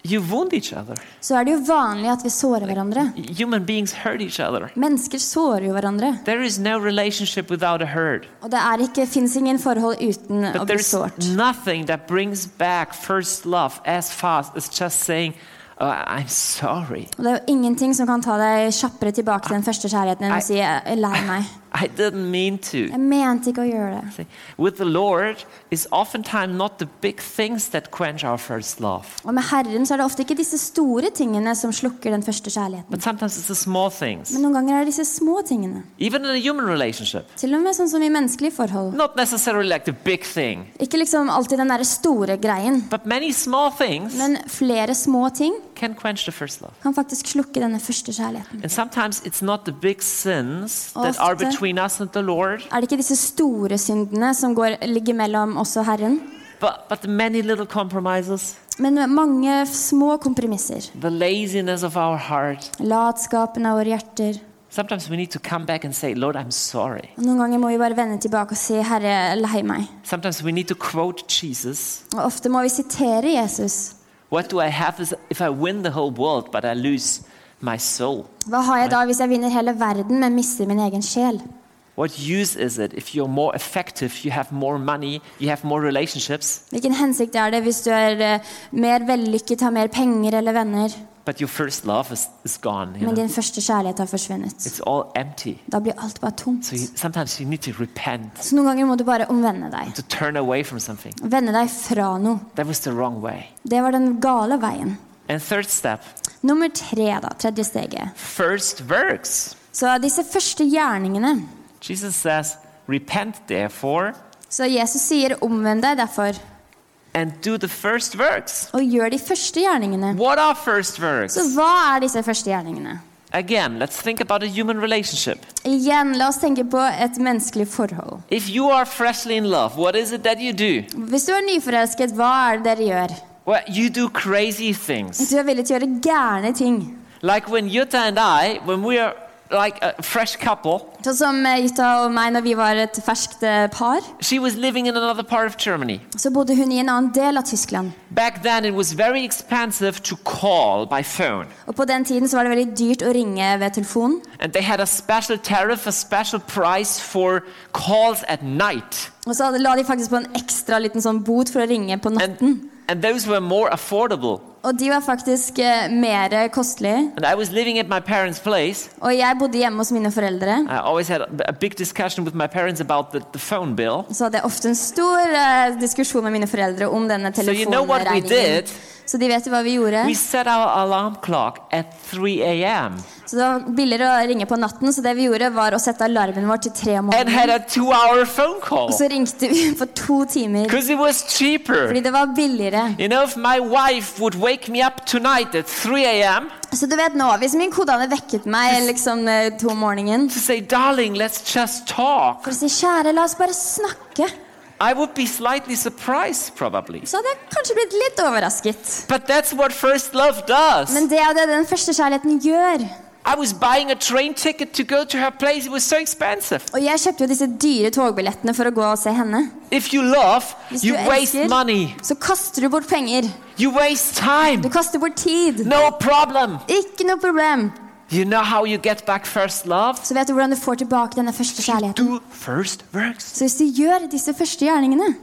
you wound each other. så er det jo vanlig at vi sårer hverandre. Human beings hurt each other. Mennesker sårer jo hverandre. There is no relationship without a hurt. Og det er ikke, finnes ingen forhold uten å But bli there's sårt. nothing that brings back first love as fast as just saying, oh, I'm sorry. Og det er jo ingenting som kan ta deg kjappere tilbake til den første kjærligheten enn å si lei meg'. I didn't mean to. Jeg mente ikke å gjøre det. With the Lord, it's oftentimes not the big things that quench our first love, Og med Herren så er det ofte ikke disse store tingene som slukker den første kjærligheten. but sometimes it's the small things. Men noen ganger er det disse små tingene. Even in a human relationship, Til og med sånn som i menneskelige forhold. not necessarily like the big thing, Ikke liksom alltid den derre store greien. but many small things Men flere små ting can quench the first love. kan faktisk slukke denne første kjærligheten. And sometimes it's not the big sins that are between us and the Lord, Er det ikke disse store syndene som går, ligger mellom oss og Herren? but, but the many little compromises, Men mange små kompromisser. the laziness of our heart. Latskapen av våre hjerter. Sometimes we need to come back and say, Lord, I'm sorry. Og noen ganger må vi bare vende tilbake og si 'Herre, er lei meg'. Sometimes we need to quote Jesus. Og ofte må vi sitere Jesus. What do I have if I win the whole world, but I lose my soul? Hva har jeg da hvis jeg vinner hele verden, men mister min egen sjel? What use is it if you're more effective, you have more money, you have more relationships, Hvilken hensikt er det hvis du er eh, mer vellykket, har mer penger eller venner, but your first love is, is gone? Men din første kjærlighet har forsvunnet? It's all empty. Da blir alt bare tomt. So you, you need to repent, Så noen ganger må du bare omvende deg. to turn away from. Vende deg fra noe. That was the wrong way. Det var den gale veien. And third step, Nummer tre, da. Tredje steget. first works. Så disse første gjerningene. Jesus says, Repent therefore Så Jesus sier 'omvend deg derfor', and do the first works. og gjør de første gjerningene. What are first works? Så hva er disse første gjerningene? Again, let's think about a human relationship. Igjen, la oss tenke på et menneskelig forhold. If you are freshly in love, what is it that you do? Hvis du er nyforelsket, hva er det dere gjør? Well, you do crazy things. Du er villig til å gjøre gærne ting. Like when Jutta and I, when we are like a fresh couple, Sånn som eh, Jutta og meg når vi var et ferskt eh, par. she was living in another part of Germany. Så bodde hun i en annen del av Tyskland. Back then, it was very expensive to call by phone. Og på den tiden så var det veldig dyrt å ringe ved telefon. And they had a special tariff, a special price for calls at night. Og så la de faktisk på en ekstra liten sånn bot for å ringe på natten. And, and those were more affordable. Og de var faktisk eh, mer kostelige. And I was living at my parents' place. Og jeg bodde hjemme hos mine foreldre. I always had a, a big discussion with my parents about the, the phone bill. Så hadde jeg ofte en stor eh, diskusjon med mine foreldre om denne So you know what we telefonregningen. did? Så de vet jo hva vi gjorde. We set our alarm clock at 3 a.m. Så det var billigere å ringe på natten, så det vi gjorde var å sette alarmen vår til tre om and had a two-hour phone call Og så ringte vi for to timer, because it was cheaper. fordi det var billigere. You know, if my wife would wake me up tonight at 3 a.m. Så du vet nå, hvis min kode hadde vekket meg liksom eh, to om morgenen, say, "Darling, let's just talk," for å si kjære, la oss bare snakke, I would be slightly surprised, probably. så hadde jeg kanskje blitt litt overrasket. But that's what first love does. Men det er det den første kjærligheten gjør. I was buying a train ticket to go to her place. It was so expensive. Og jeg kjøpte jo disse dyre togbillettene for å gå og se henne. If you love, Hvis you waste elsker, money. så kaster du bort penger. You waste time. Du kaster bort tid. No problem. Ikke noe problem. You know how you get back first love? Så vet du hvordan du får tilbake denne første kjærligheten. Do first works. Så hvis du gjør disse første gjerningene,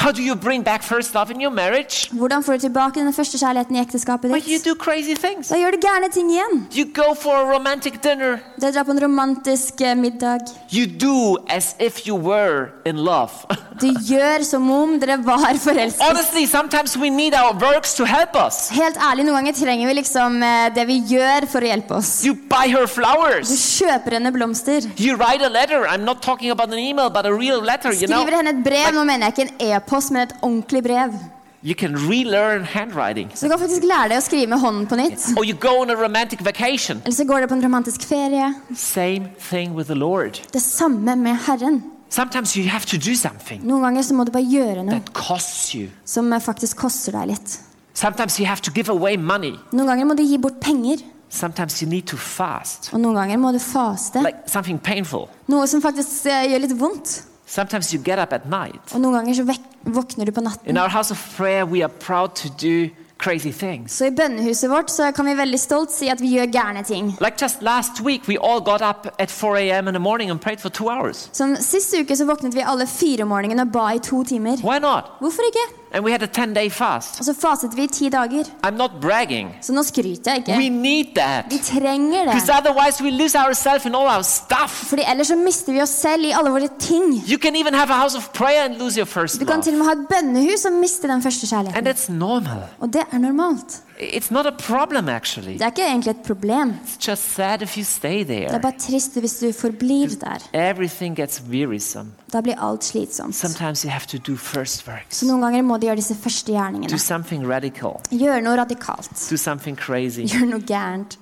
How do you bring back first love in your marriage? Hvordan får du tilbake den første kjærligheten i ekteskapet Well, you ditt? do crazy things. Da gjør du gærne ting igjen. You go for a romantic dinner. Du drar på en romantisk eh, middag. You do as if you were in love. Du gjør som om dere var forelsket. Honestly, sometimes we need our works to help us. Helt ærlig, noen ganger trenger vi liksom eh, det vi gjør for å hjelpe oss. You buy her Du kjøper henne blomster. You write a letter. I'm not talking about an email, but a real letter, you know. Skriver henne et brev. Nå mener jeg ikke en e-post, men et ordentlig brev. You can relearn handwriting. Så du kan faktisk lære deg å skrive med hånden på nytt. Or you go on a romantic vacation. Eller så går du på en romantisk ferie. Same thing with the Lord. Det samme med Herren. Sometimes you have to do something Noen ganger så må du bare gjøre noe that costs you. som faktisk koster deg litt. Sometimes you have to give away money. Noen ganger må du gi bort penger, Sometimes you need to fast, og noen ganger må du faste. like something painful. Noe som faktisk uh, gjør litt vondt. Sometimes you get up at night. Og noen ganger så vek våkner du på In natten. our house of prayer, we are proud to do crazy things. Så i bønnehuset vårt så kan vi veldig stolt si at vi gjør gærne ting. Like just last week, we all got up at 4 a.m. in the morning and prayed for two hours. Som Sist uke så våknet vi alle fire om morgenen og ba i to timer. Why not? Hvorfor ikke? And we had a 10 day fast. Og så faset vi i ti dager. I'm not bragging. Så nå skryter jeg We ikke. need that. Vi trenger Because det. otherwise, we lose ourselves in all our stuff. Fordi ellers så mister vi oss selv i alle våre ting. You can even have a house of prayer and lose your first Du kan til og med ha et bønnehus og miste den første And kjærligheten. normal. Og det er normalt. It's not a problem, actually. Det er ikke egentlig et problem. It's just sad if you stay Det er there. bare trist hvis du forblir der. Everything gets wearisome. Da blir alt slitsomt. Sometimes you have to do first works, Så noen ganger må du gjøre disse første do gjerningene. something radical, Gjøre noe radikalt. do something crazy. Gjøre noe gærent.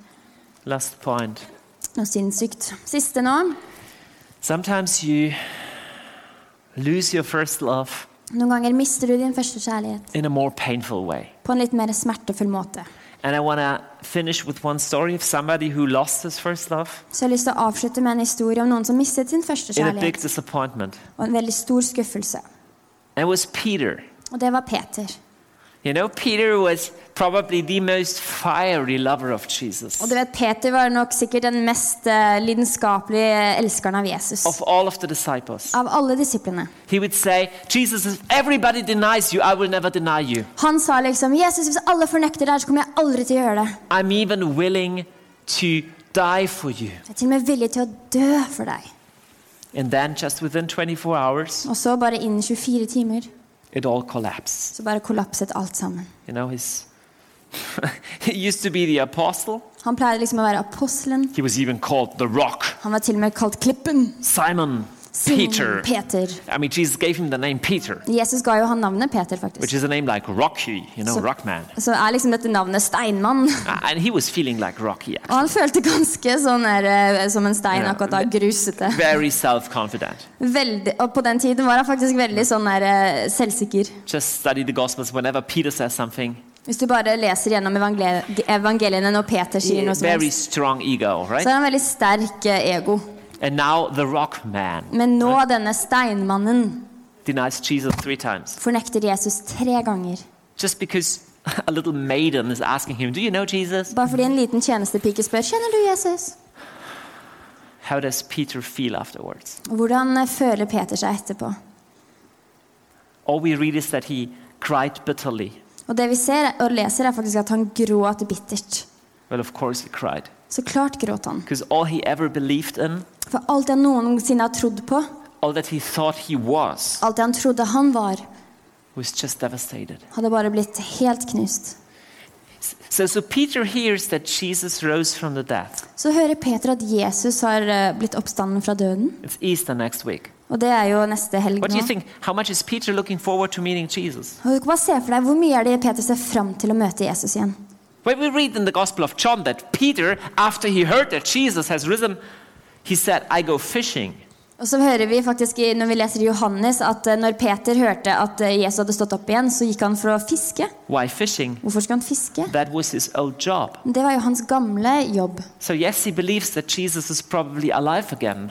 Last point. Noe sinnssykt. Siste nå. Sometimes you lose your first love Noen ganger mister du din første kjærlighet in a more painful way. på en litt mer smertefull måte. And I want to finish with one story of somebody who lost his first love Så jeg har lyst til å avslutte med en historie om noen som mistet sin første in a big kjærlighet. disappointment. Og en veldig stor skuffelse. And it was Peter. Og det var Peter. You know, Peter was probably the most fiery lover of Jesus. Og du vet, Peter var nok sikkert den mest eh, lidenskapelige elskeren av Jesus. Of all of the disciples, Av alle disiplene. he would say, Jesus, if everybody denies you, I will never deny you. Han sa liksom Jesus, hvis alle fornekter deg, så kommer jeg aldri til å gjøre det. I'm even willing to die for you. Jeg er til og med villig til å dø for deg. And then, just within 24 hours, Og så bare innen 24 timer it all collapsed. så bare kollapset alt sammen. You know, his. he used to be the apostle. Han pleide liksom å være apostelen. He was even called the rock. Han var til og med kalt Klippen. Simon Peter. Peter. I mean, Jesus gave him the name Peter, Jesus ga jo han navnet Peter, which is a name like Rocky, you know, So- Rockman. Så er liksom dette navnet Steinmann. Uh, And he was feeling like Rocky, Og han følte ganske sånn der, eh, som en stein yeah. akkurat da, grusete. very self confident. Veldig, og på den tiden var han faktisk veldig sånn der, eh, selvsikker. Just study the Gospels. Whenever Peter says something, Hvis du bare leser gjennom evangeliene når Peter sier noe som very helst, strong ego, så right? han veldig sterk eh, ego. And now the rock man Men nå denne steinmannen denies Jesus three times fornekter Jesus tre ganger. just because a little maiden is asking him, Do you know Jesus? Bare fordi en liten tjenestepike spør kjenner du Jesus. How does Peter feel afterwards? Hvordan føler Peter seg etterpå? All we read is that he cried bitterly. Og det vi ser og leser, er faktisk at han gråt bittert. Well, of course he cried. Så klart gråt han. Because all he ever believed in, For alt han noensinne har trodd på, all that he thought he was, alt det han trodde han var, was just devastated. hadde bare blitt helt knust. So, so Peter hears that Jesus rose from the dead. Så hører Peter at Jesus har eh, blitt oppstanden fra døden. It's Easter next week. Og det er jo neste helg What do you nå. think? How much is Peter looking forward to meeting Jesus? Og du kan bare se for deg Hvor mye er det Peter ser fram til å møte Jesus igjen? When we read in the Gospel of John that Peter, after he heard that Jesus has risen, he said, I go fishing. Og så hører vi faktisk når vi leser Johannes at eh, når Peter hørte at eh, Jesus hadde stått opp igjen, så gikk han for å fiske. Hvorfor skulle han fiske? Det var jo hans gamle jobb. So, yes,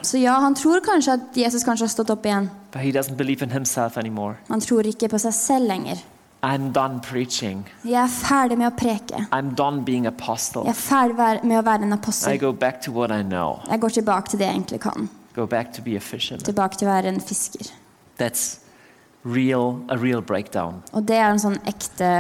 Så ja, han tror kanskje at Jesus kanskje har stått opp igjen. anymore. Han tror ikke på seg selv lenger. I'm done preaching. Jeg er ferdig med å preke. I'm done being Jeg er ferdig med å være en I apostel. go back to what I know. Jeg går tilbake til det jeg egentlig kan. Go back to be a fisherman. Tilbake til å være en fisker. That's real a real breakdown. Og det er en sånn ekte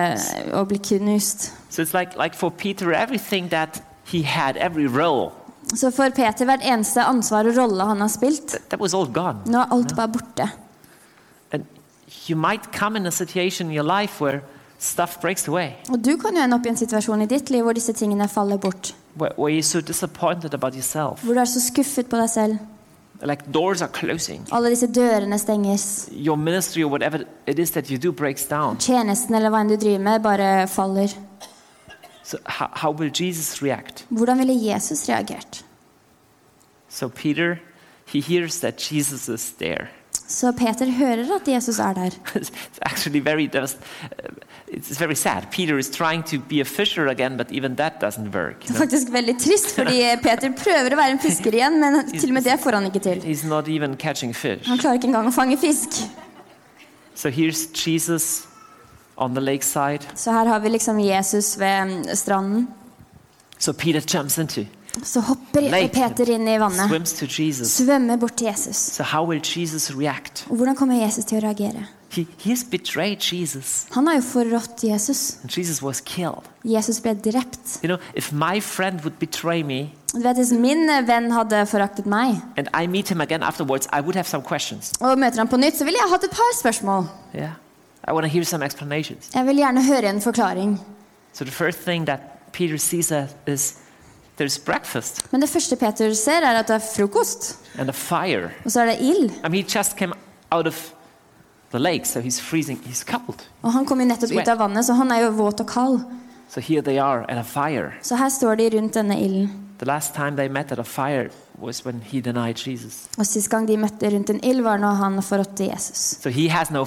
å bli knust. So it's like like for Peter, everything that he had, every role, Så for Peter, hvert eneste ansvar og rolle han har spilt, that, that was all gone. nå er alt bare borte. You might come in a situation in your life where stuff breaks away, Og du kan jo ende opp i en situasjon i ditt liv hvor disse tingene faller bort. where, where you're so disappointed about yourself. Hvor du er så skuffet på deg selv. Like doors are closing. Alle disse dørene stenges. Your ministry or whatever it is that you do breaks down. Tjenesten eller hva enn du driver med, bare faller. So how, how will Jesus react? Hvordan ville Jesus reagert? So Peter, he hears that Jesus is there. Så Peter hører at Jesus er der. it's actually very devast- uh, it's very sad. Peter is trying to be a fisher again, but even that doesn't work. Det er faktisk veldig trist, fordi Peter prøver å være en fisker igjen, men til og med det får han ikke til. He's not even catching fish. Han klarer ikke engang å fange fisk. So here's Jesus on the lakeside. Så her har vi liksom Jesus ved stranden. So Peter jumps into, Så hopper Lake. Peter inn i vannet, swims to Jesus. svømmer bort til Jesus. So how will Jesus react? Og hvordan kommer Jesus til å reagere? He, Han har jo forrådt Jesus. Jesus was killed. Jesus ble drept. You know, if my friend would betray me Du vet, Hvis min venn hadde foraktet meg, and I meet him again I would have some og møter ham på nytt, så ville jeg hatt et par spørsmål. Yeah, I hear some. Jeg vil gjerne høre en forklaring. So the first thing that Peter sees is Men det første Peter ser, er at det er frokost. and a fire. Og så er det ild. I mean, he just came out of the lake, so he's freezing. He's cold. Og han kom jo nettopp ut av vannet, så han er jo våt og kald. So. Så her står de rundt denne ilden. Og sist gang de møtte rundt en ild, var når han forrådte Jesus. So no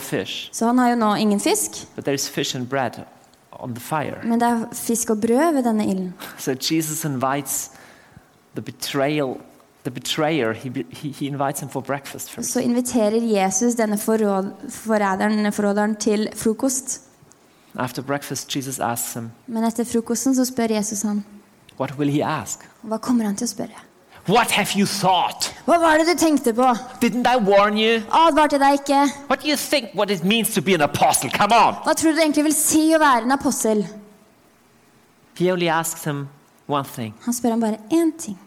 Så han har jo nå ingen fisk, but there's fish and bread on the fire. men det er fisk og brød ved denne ilden. So Jesus invites the betrayal, the betrayer. He, he, he invites him for breakfast first. Så inviterer Jesus denne forråd, forræderen, forråderen til frokost. After breakfast, Jesus asks him, Men etter frokosten så spør Jesus ham. "What will he ask? Hva kommer han til å spørre? What have you thought? Hva var det du tenkte på? Didn't I warn you? Advarte deg ikke? What do you think? What it means to be an apostle? Come on!" Hva tror du det egentlig vil si å være en apostel? He only asks him one thing, Han spør ham bare én ting,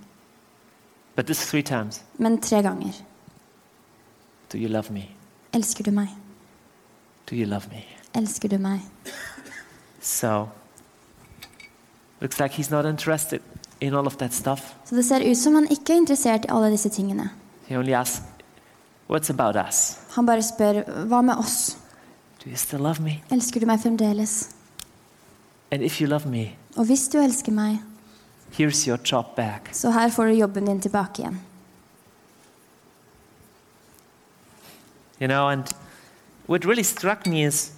but this three times: men tre ganger. "Do you love me? Elsker du meg? Do you love me?" Elsker du meg? So, looks like he's not interested in all of that stuff. Så det ser ut som han ikke er interessert i alle disse tingene. He only asks, What's about us? Han bare spør hva med oss? Do you still love me? Elsker du meg fremdeles? And if you love me, Og hvis du elsker meg, here's your job back. så her får du jobben din tilbake igjen. You know, and what really struck me is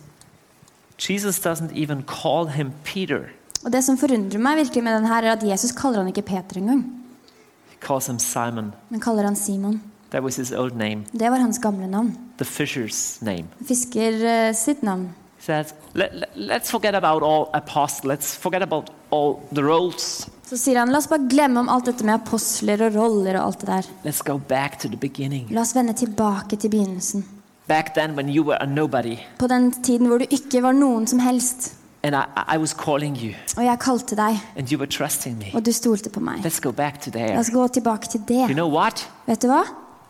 Jesus doesn't even call him Peter, Og det som forundrer meg virkelig med den her, er at Jesus kaller han ikke Peter engang, men kaller han Simon. That was his old name, Det var hans gamle navn. the fisher's name. Fisker uh, sitt navn. Says, let, let, Let's forget about all apostles, let's forget about all the roles. Så sier han la oss bare glemme om alt dette med apostler og roller og alt det der. Let's go back to the beginning. La oss vende tilbake til begynnelsen. Back then, when you were a nobody, På den tiden hvor du ikke var noen som helst. And I, I was calling you, Og jeg kalte deg, and you were trusting me. og du stolte på meg. Let's go back to La there. oss gå tilbake til You know what? Vet du hva?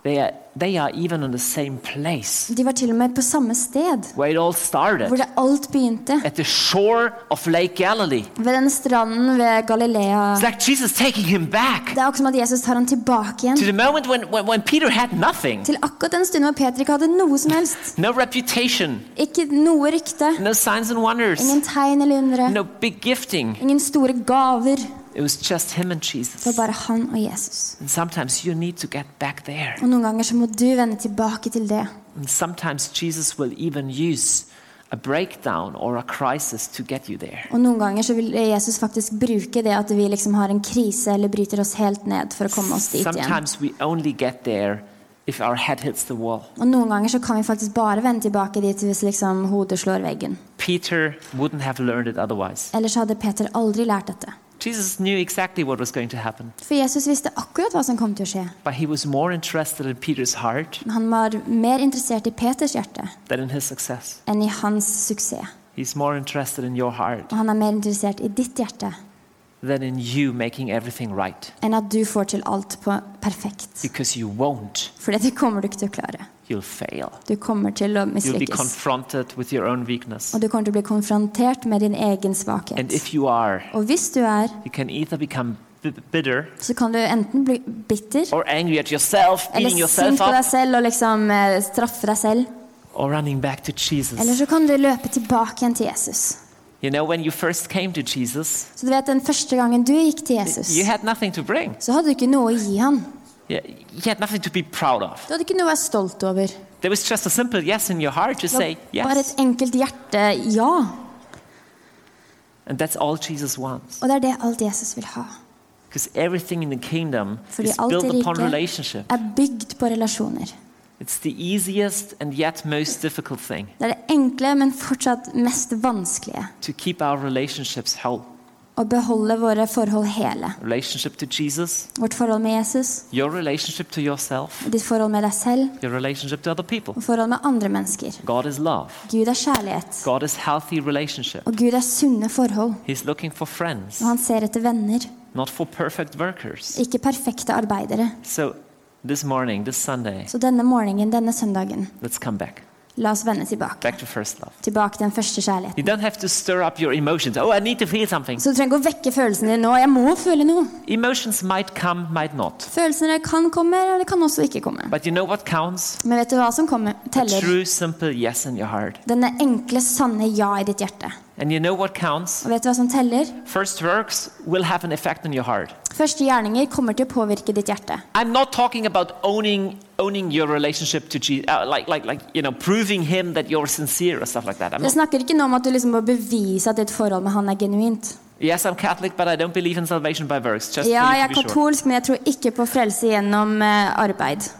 They are, they are even on the same place De var til og med på samme sted where it all hvor det alt begynte. at the shore of Lake Galilee. Ved den stranden ved Galilea. It's like Jesus taking him back Det er akkurat som at Jesus tar ham tilbake igjen. to the moment when, when, when Peter had nothing Til akkurat den stunden hvor Peter ikke hadde noe som helst. no reputation, Ikke noe rykte. no signs and wonders, Ingen tegn eller undre. no big gifting. Ingen store gaver. It was just him and Det var bare han og Jesus. And sometimes you need to get back there. Og noen ganger så må du vende tilbake til det. And sometimes Jesus will even use a breakdown or a crisis to get you there. Og noen ganger så vil Jesus faktisk bruke det at vi liksom har en krise eller bryter oss helt ned for å komme oss dit igjen. Sometimes we only get there if our head hits the wall. Og noen ganger så kan vi faktisk bare vende tilbake dit hvis liksom hodet slår veggen. Peter wouldn't have learned it otherwise. Ellers hadde Peter aldri lært dette. Jesus knew exactly what was going to happen, For Jesus visste akkurat hva som kom til å skje. but he was more interested in Peter's heart Men han var mer interessert i Peters hjerte than in his success. enn i hans suksess. He's more interested in your heart Og han er mer interessert i ditt hjerte than in you making everything right, enn at du får til alt på perfekt. because you won't. For det kommer du ikke til å klare. Du kommer til å mislykkes. Og du kommer til å bli konfrontert med din egen svakhet. are, Og hvis du er, bitter så kan du enten bli bitter yourself, eller sint på deg selv og liksom eh, straffe deg selv. Eller så kan du løpe tilbake igjen til Jesus. You know, when you first came to Jesus, Så du vet, Den første gangen du gikk til Jesus, you had nothing to bring. så hadde du ikke noe å gi han. Yeah, You had nothing to be proud of. Du hadde ikke noe å være stolt over. There was just a simple yes in your heart to Det say var bare et enkelt hjerte ja. And that's all Jesus wants. Og det er det alt Jesus vil ha. Because everything in the kingdom Fordi is alt built upon relationship. er bygd på relasjoner. It's the easiest and yet most difficult thing Det er det enkle, men fortsatt mest vanskelige. to keep our relationships whole. Å beholde våre forhold hele. Jesus, Vårt forhold med Jesus, your to yourself, ditt forhold med deg selv your to other og forhold med andre mennesker. God is love. Gud er kjærlighet, God is og Gud er sunne forhold. For friends, Og han ser etter venner, not for ikke perfekte arbeidere. So this morning, this Sunday, Så denne morgenen, denne søndagen, let's come back. La oss vende tilbake. Tilbake til den første You kjærligheten. don't have to stir up your emotions. Oh, I need to feel something. Så du trenger ikke å vekke følelsene dine nå. Jeg må føle noe. Emotions might come, might not. Følelsene kan komme, eller det kan også ikke komme. But you know what counts? Men vet du hva som kommer, teller? true, simple yes in your heart. Denne enkle, sanne ja i ditt hjerte. And you know what counts? Og vet du hva som teller? First works will have an effect on your heart. Første gjerninger kommer til å påvirke ditt hjerte. I'm not talking about owning owning your relationship to Jesus, uh, like like like you know, proving him that you're sincere or stuff like that. I'm Jeg snakker ikke nå om at du liksom må bevise at ditt forhold med han er genuint. yes, I'm Catholic, but I don't believe in salvation by works. Just Ja, jeg er katolsk, sure. men jeg tror ikke på frelse gjennom uh, arbeid.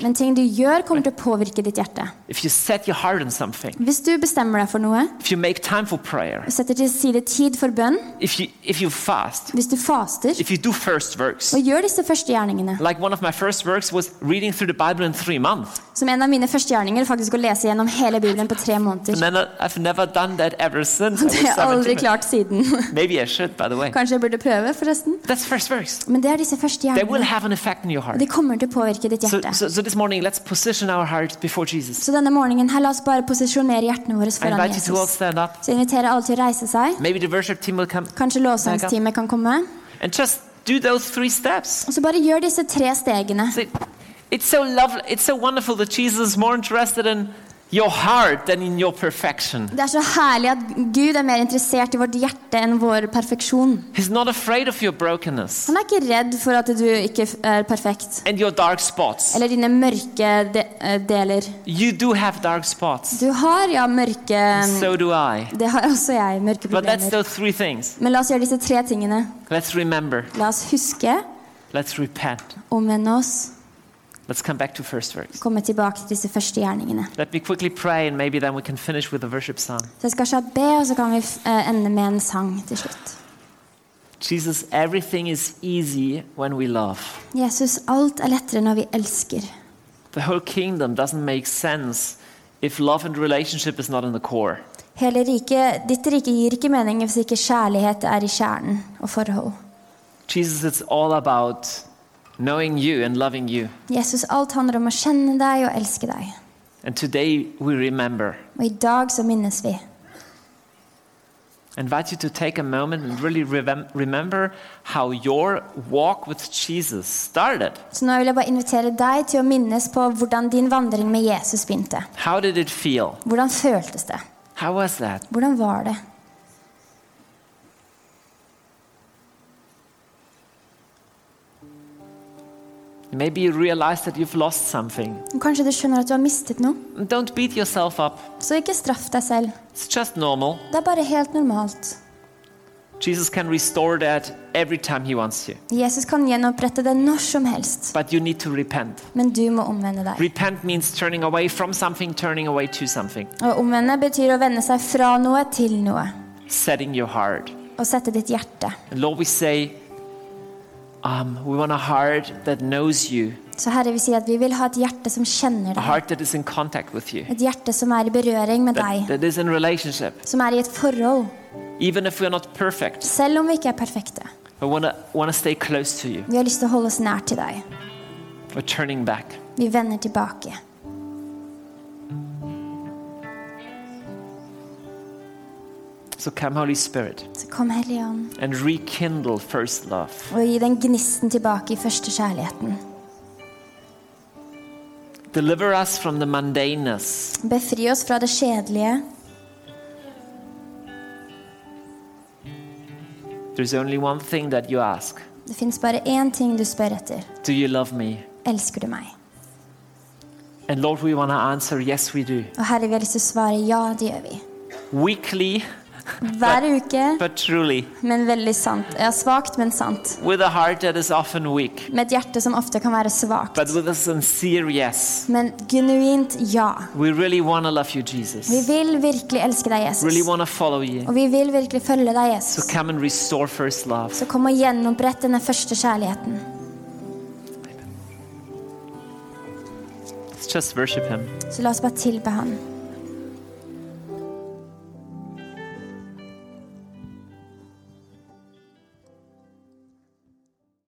Men ting du gjør, kommer til å påvirke ditt hjerte. If you set your heart on something, Hvis du bestemmer deg for noe, if you make time for prayer, setter til side tid for bønn, if you if you fast, hvis du faster if you do first works. og gjør disse første gjerningene Like one of my first works was reading through the Bible in three months. Som en av mine første gjerninger er faktisk å lese gjennom hele Bibelen på tre And måneder. then I- I've never done that ever since. Det har jeg aldri klart siden. Maybe I should, by the way. Kanskje jeg burde prøve, forresten. That's first works. Men det er disse første gjerningene. Have an effect on your Og heart. de kommer til å påvirke ditt hjerte. so, so so morning. Så denne morgenen her, la oss bare posisjonere hjertene våre foran Jesus. Så jeg Så inviterer alle til å reise seg. Come Kanskje lovsangsteamet kan komme. Og så bare gjør disse tre stegene. Det It's so lovely. It's so wonderful that Jesus is more interested in your heart than in your perfection. Det er så herlig at Gud er mer interessert i vårt hjerte enn vår perfeksjon. He's not afraid of your brokenness Han er ikke redd for at du ikke er perfekt. and your dark spots. Eller dine mørke de eh, deler. You do have dark spots. Du har ja mørke So do I. Det har også jeg. Mørke But that's those three things. Men la oss gjøre disse tre tingene. Let's remember. La oss huske, Let's repent. omvende oss, Let's come back to first works. komme tilbake til disse første gjerningene. Let me quickly pray and maybe then we can finish with a worship song. Så skal kjapt be, og så kan vi eh, ende med en sang til slutt. Jesus, everything is easy when we love. Jesus, alt er lettere når vi elsker. The whole kingdom doesn't make sense if love and relationship is not in the core. Hele rike, ditt rike gir ikke mening hvis ikke kjærlighet er i kjernen og forhold. Jesus, it's all about knowing you and loving you. Jesus, alt handler om å kjenne deg og elske deg. And today we remember. Og i dag så minnes vi. I invite you to take a moment and really remember how your walk with Jesus started. Så nå vil jeg bare invitere deg til å minnes på hvordan din vandring med Jesus begynte. How did it feel? Hvordan føltes det? How was that? Hvordan var det? Maybe you realize that you've lost something. Kanskje du skjønner at du har mistet noe? Don't beat yourself up. Så ikke straff deg selv. It's just normal. Det er bare helt normalt. Jesus can restore that every time he wants to. Jesus kan gjenopprette det når som helst, But you need to repent. men du må omvende deg. Repent means turning away from something, turning away to something. Og omvende betyr å vende seg fra noe til noe. setting your heart. og sette ditt hjerte. And Lord, we say, um, we want a heart that knows you, Så Herre, vi sier at vi vil ha et hjerte som kjenner deg. heart that is in contact with you, Et hjerte som er i berøring med that, deg. that is in relationship. Som er i et forhold. Perfect, Selv om vi ikke er perfekte. Wanna, wanna. Vi har lyst til å holde oss nær til deg. Vi vender tilbake. So come, Holy Spirit, Så kom and rekindle first love. og gi den gnisten tilbake i første kjærligheten. Deliver us from the mundaneness. Befri oss fra det kjedelige. There's only one thing that you ask Det fins bare én ting du spør etter. Do you love me? Elsker du meg? And Lord, we want to answer yes, we do. Og Herre, vi har lyst til å svare ja, det gjør vi. Weekly, Hver uke, but truly, men veldig sant. Ja, svakt, men sant. with a heart that is often weak, Med et hjerte som ofte kan være svakt. but with a sincere yes. Men genuint ja. We really want to love you, Jesus. Vi vil virkelig elske deg, Really Jesus. want to follow you. Og vi vil virkelig følge deg, So Jesus. come and restore first love. Så kom og gjenopprett denne første kjærligheten. Let's just worship Him. Så la oss bare tilbe Han.